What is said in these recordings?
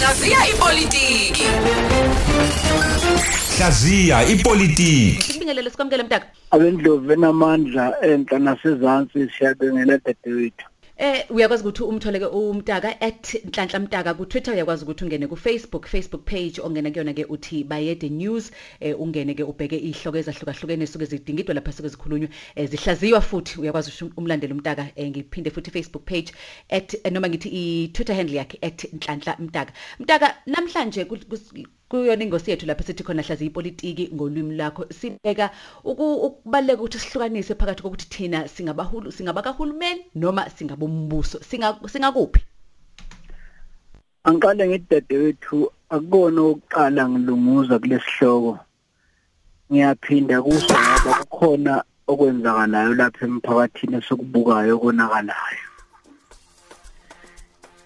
Hlaziya ipolitiki. Hlaziya ipolitiki. Sikubingelele sikwamukele mntaka. abendlovu benamandla enhla nasezantsi siyabengela dadewethu Eh uyakwazi ukuthi umtholeke umntaka @nhlanhla mntaka ku Twitter uyakwazi ukuthi ungene ku Facebook Facebook page ongena kuyona ke uthi bayede news. Eh ungene ke ubheke ihloko ezahlukahlukene suke zidingidwa lapha suke zikhulunywa eh, zihlaziywa futhi. Uyakwazi ukuthi umlandele umntaka eh, ngiphinde futhi Facebook page at eh, noma ngithi i Twitter handle yakhe @nhlanhla mntaka mntaka namhlanje ku- ku- kuyona ingosi yethu lapha sithi khona hlaziya ipolitiki ngolwimi lakho. Sibeka uku- ukubaleka ukuthi sihlukanise phakathi kokuthi thina singabahulu singabakahulumeni noma singabombuso. Singa singakuphi? Angiqale ngithi dadewethu akukona okokuqala ngilunguza kulesihloko. Ngiyaphinda kuso ngoba kukhona okwenzakalayo lapha emphakathini esikubukayo konakalayo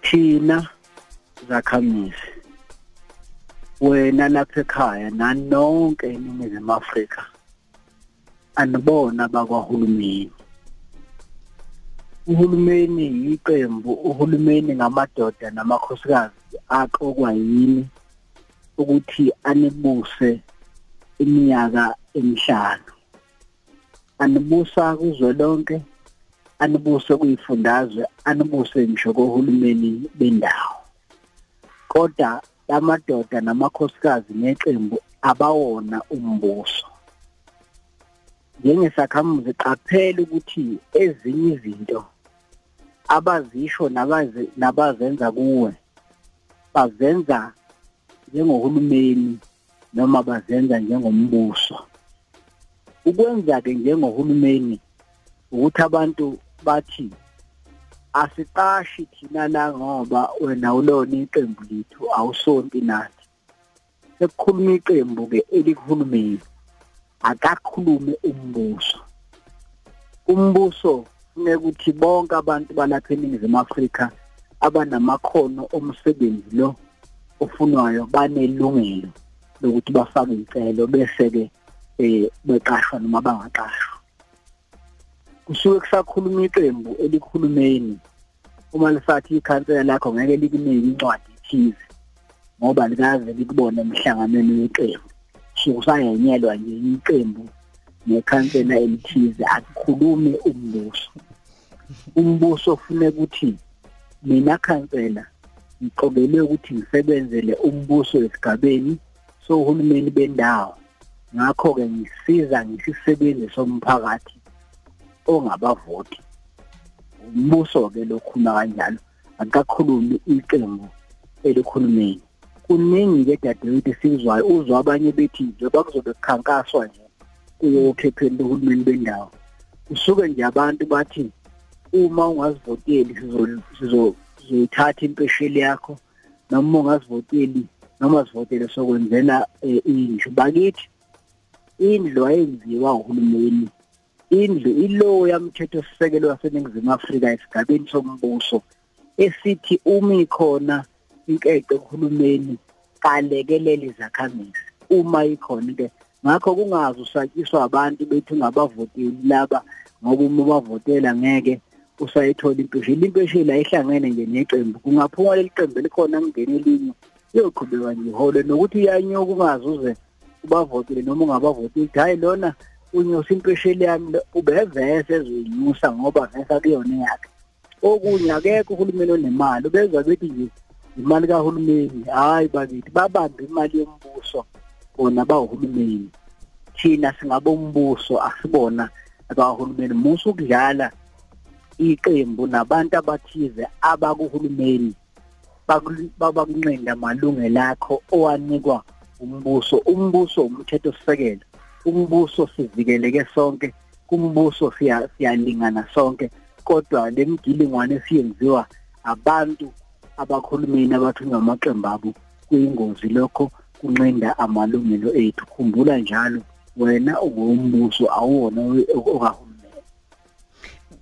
thina zakhamisi wena lapha ekhaya nanonke eningizimu Afrika anibona bakwahulumeni. Uhulumeni yiqembu uhulumeni ngamadoda namakhosikazi aqokwa yini ukuthi anibuse iminyaka emihlanu? Anibusa kuzwelonke anibuse kuyifundazwe anibuse ngisho kohulumeni bendawo. Kodwa lamadoda namakhosikazi neqembu abawona umbuso. Njengesakhamuzi qaphela ukuthi ezinye izinto abazisho nabaze nabazenza kuwe bazenza njengohulumeni noma bazenza njengombuso. Ukwenza ke njengohulumeni ukuthi abantu bathi asiqashi thina la ngoba wena ulona iqembu lethu awusonti nathi. Sekukhuluma iqembu ke elikuhulumeni akakhulume umbuso. Umbuso funeka ukuthi bonke abantu balapha eningizimu Afrika abanamakhono omsebenzi lo ofunwayo banelungelo lokuthi bafake izicelo bese ke eh beqashwa noma bangaqashwa kusuke kusakhuluma iqembu elikhulumeni. Uma lisathi ikhansela lakho ngeke likunike incwadi ethize ngoba likaze likubone emhlanganweni weqembu. Sokusayenyelwa nje iqembu nekhansela elithize akukhulume umbuso. Umbuso ufuna ukuthi mina khansela ngiqokelwe ukuthi ngisebenzele umbuso esigabeni sohulumeni bendawo. Ngakho ke ngisiza ngisisebenzi somphakathi ongabavoti. Umbuso ke lokhuluma kanjalo akakhulumi iqembu elikhulumeni kuningi ke dadewethu sikuzwayo uzwa abanye bethi njengoba kuzobe kukhankaswa nje kuyokhepheni lohulumeni bendawo. Kusuke nje abantu bathi uma ungazivoteli sizoyithatha impesheli yakho noma ungazivoteli noma sivotele sokwenzela indlu. Bakithi indlu ayenziwa uhulumeni. Indlu ilo yamthetho sisekelo waseningizimu Afrika esigabeni sombuso esithi uma ikhona inkece kuhulumeni kalekelele izakhamisi uma ikhona ke ngakho kungazi usatshiswa abantu bethu ngabavoteli laba ngoba uma bavotela ngeke usayithola impesheli impesheli ayihlangene nje neqembu kungaphuma leli qembu likhona ngene elinye iyoqhubeka nje ihole nokuthi uyanyuka ungazuze ubavotele noma ungabavoteli hayi lona unyusa impesheli yami ubevese ezoyinyusa ngoba vese kuyona yakhe. Okunye akekho uhulumeni onemali ubezwa bethi nje imali kahulumeni hayi bakithi babambe imali yombuso bona bawuhulumeni thina singabombuso asibona abahulumeni. Musu ukudlala iqembu nabantu abathize abakuhulumeni babakunqenda amalungelo akho owanikwa umbuso umbuso umthetho sisekelo umbuso sivikeleke sonke kumbuso siyalingana sonke kodwa lemgilingwane esiyenziwa abantu abakhulumeni abathunywa amaqembu abo kuyingozi lokho kunqenda amalungelo ethu. Khumbula njalo wena ungumbuso awuwona okahulumeni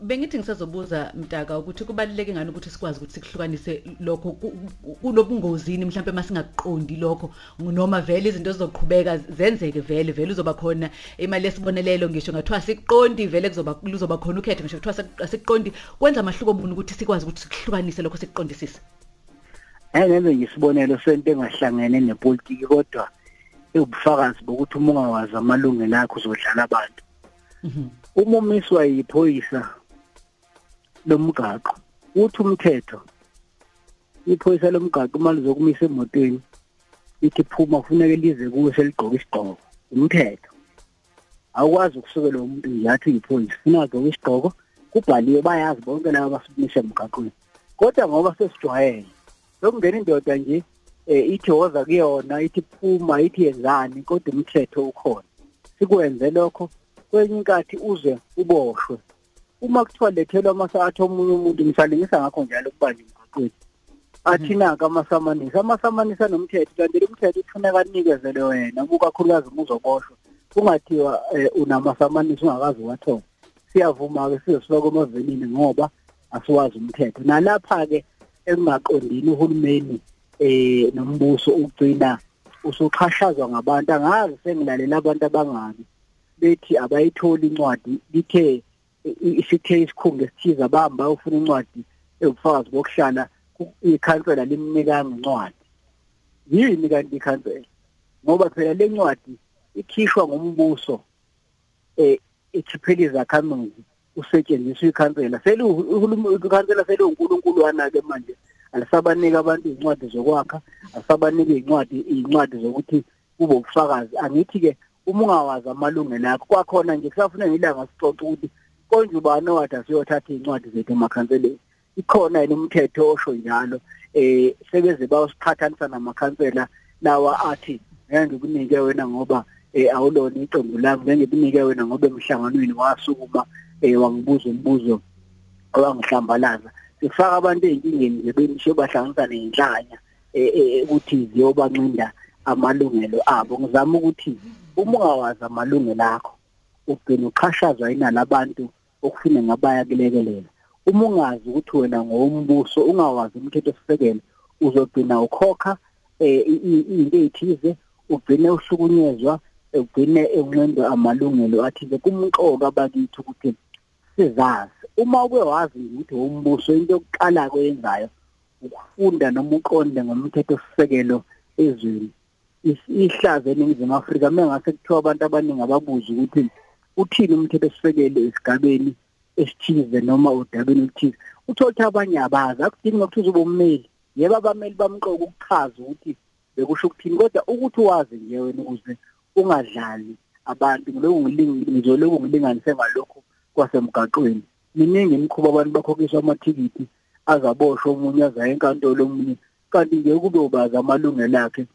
bengithi ngisazobuza mtaka ukuthi kubaluleke ngani ukuthi sikwazi ukuthi sikuhlukanise lokho? Kulobungozini mhlawumbe masingakuqondi lokho? Noma vele izinto zizoqhubeka zenzeke vele vele uzoba khona imali yesibonelelo ngisho ngathiwa siqondi vele kuzoba luzoba khona ukhetho ngisho kuthiwa asiqondi kwenza amahluko omuni ukuthi sikwazi ukuthi sikuhlukanise lokho sikuqondisise? Engenze nje isibonelo sento engahlangene nepolitiki kodwa ubufakazi bokuthi uma ungawazi amalungelo akho uzodlala abantu. Uma umiswa yiphoyisa lomgaqo. Uthi umthetho iphoyisa lomgaqo uma lizokumisa emotweni lithi phuma kufuneka lize kuwe seligqoka isigqoko. Umthetho awukwazi ukusukela umuntu ngiyathi yiphoyisa funa agqoke isigqoko kubhaliwe bayazi bonke laba abasukumisa emgaqweni. Kodwa ngoba sesijwayele lokungena indoda nje eh ithi woza kuyona ithi phuma ithi yenzani kodwa umthetho ukhona. Sikwenze lokho kwenye inkathi uze uboshwe. Uma kuthiwa lethelwa amasathi omunye umuntu ngisalingisa ngakho njalo kubanje emgaqweni athi naka amasamanisi amasamanisi anomthetho kanti lo mthetho ufuneka anikezele wena kukakhulukazi uma uzoboshwa kungathiwa eh, unamasamanisi ungakazi wathola siyavuma-ke sizosifaka emavenini ngoba asiwazi umthetho. Nalapha-ke ekungaqondini uhulumeni eh nombuso ugcina usuxhashazwa ngabantu angazi sengilalela abantu abangabi. Bethi abayitholi incwadi lithe isithe isikhungo esithize abahamba ufuna incwadi ebufakazi bokuhlala ikhansela limnikanga incwadi yini kanti ikhansela? Ngoba phela le ncwadi ikhishwa ngumbuso eh ichiphela izakhamuzi usetshenziswa ikhansela. Selu uhulumeni ikhansela selu uNkulunkulu ke manje. Alisabanika abantu incwadi zokwakha asabanika incwadi incwadi zokuthi kube ubufakazi. Angithi ke uma ungawazi amalungelo akho kwakhona nje kusafuna ngilanga sicoca ukuthi konje ubani owathi asiyothatha incwadi zethu emakhanseleni? Ikhona yini umthetho osho njalo eh sebeze bawusiqhathanisa namakhansela lawa athi ngeke ngikunike wena ngoba eh awulona iqembu lami ngeke ngikunike wena ngoba emhlanganweni wasukuma eh wangibuza umbuzo owangihlambalaza sifaka abantu ezinkingeni nje benisho bahlanganisa nenhlanya ukuthi ziyobancinda amalungelo abo. Ngizama ukuthi uma ungawazi amalungelo akho ugcina uqhashazwa inalabantu okufuna ngabaya kulekelela. Uma ungazi ukuthi wena ngowombuso ungawazi umthetho osisekelo uzogcina ukhokha into ezithize ugcine uhlukunyezwa ugcine enqendwa amalungelo athize. Kumqoka bakithi ukuthi sizazi. Uma ube wazi ukuthi umbuso into yokuqala kwenzayo ukufunda noma uqonde ngomthetho osisekelo ezweni. Ihlaze eningizimu Afrika mengase kuthiwa abantu abaningi ababuza ukuthi uthini umthetho osisekelo esigabeni esithize noma udabeni oluthize? Uthola abanye abazi akudingi ukuthi ube ummeli. Yebo abameli bamqoka ukuchaza ukuthi bekusho ukuthini kodwa ukuthi wazi nje wena ukuze ungadlali abantu ngiloko ngizoloku ngilinganise ngalokho kwasemgaqweni. Miningi imikhuba abantu bakhokhiswa amathikithi azaboshwa omunye azayo enkantolo omunye. Kanti nje kube ubaza amalungelo akhe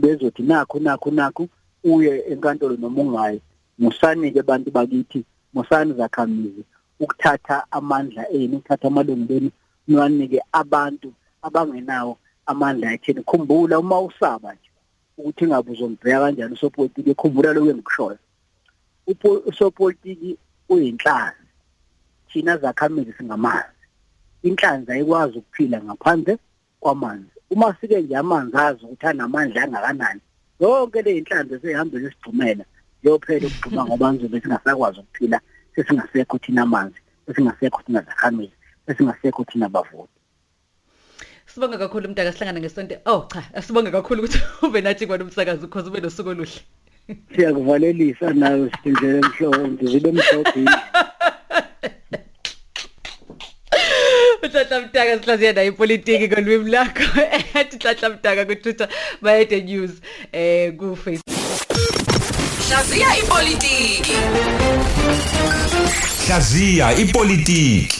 bezothi nakho nakho nakho uye enkantolo noma ungayi musani ke abantu bakithi musani zakhamizi. Ukuthatha amandla eni ukuthatha amalungelo eni niwanike abantu abangenawo amandla etheni. Khumbula uma usaba nje ukuthi ngabe uzombheka kanjani usopolitiki khumbula lokho engikushoyo usopolitiki uyinhlanzi. Thina zakhamizi singamanzi. Inhlanzi ayikwazi ukuphila ngaphandle kwamanzi. Uma sike nje amanzi azi ukuthi anamandla angakanani yonke le inhlanzi esehambele isigcumela yophela ukugcuma ngoba ngizobe singasakwazi ukuphila sesingasekho thina amanzi sesingasekho thina zakhamizi sesingasekho thina bavoti Sibonga kakhulu umntaka sihlangana ngesonto. Oh cha, sibonga kakhulu ukuthi ube nathi kwa nomsakazi because ube nosuku oluhle. Siyakuvalelisa nawe sithindele emhlobo ngizibe emhlobhini. Uthatha mtaka sihlaziya nayo ipolitiki kolwimi lakho. Ethi thatha mtaka ku Twitter bayede news eh ku Facebook. Hlaziya ipolitiki. Hlaziya ipolitiki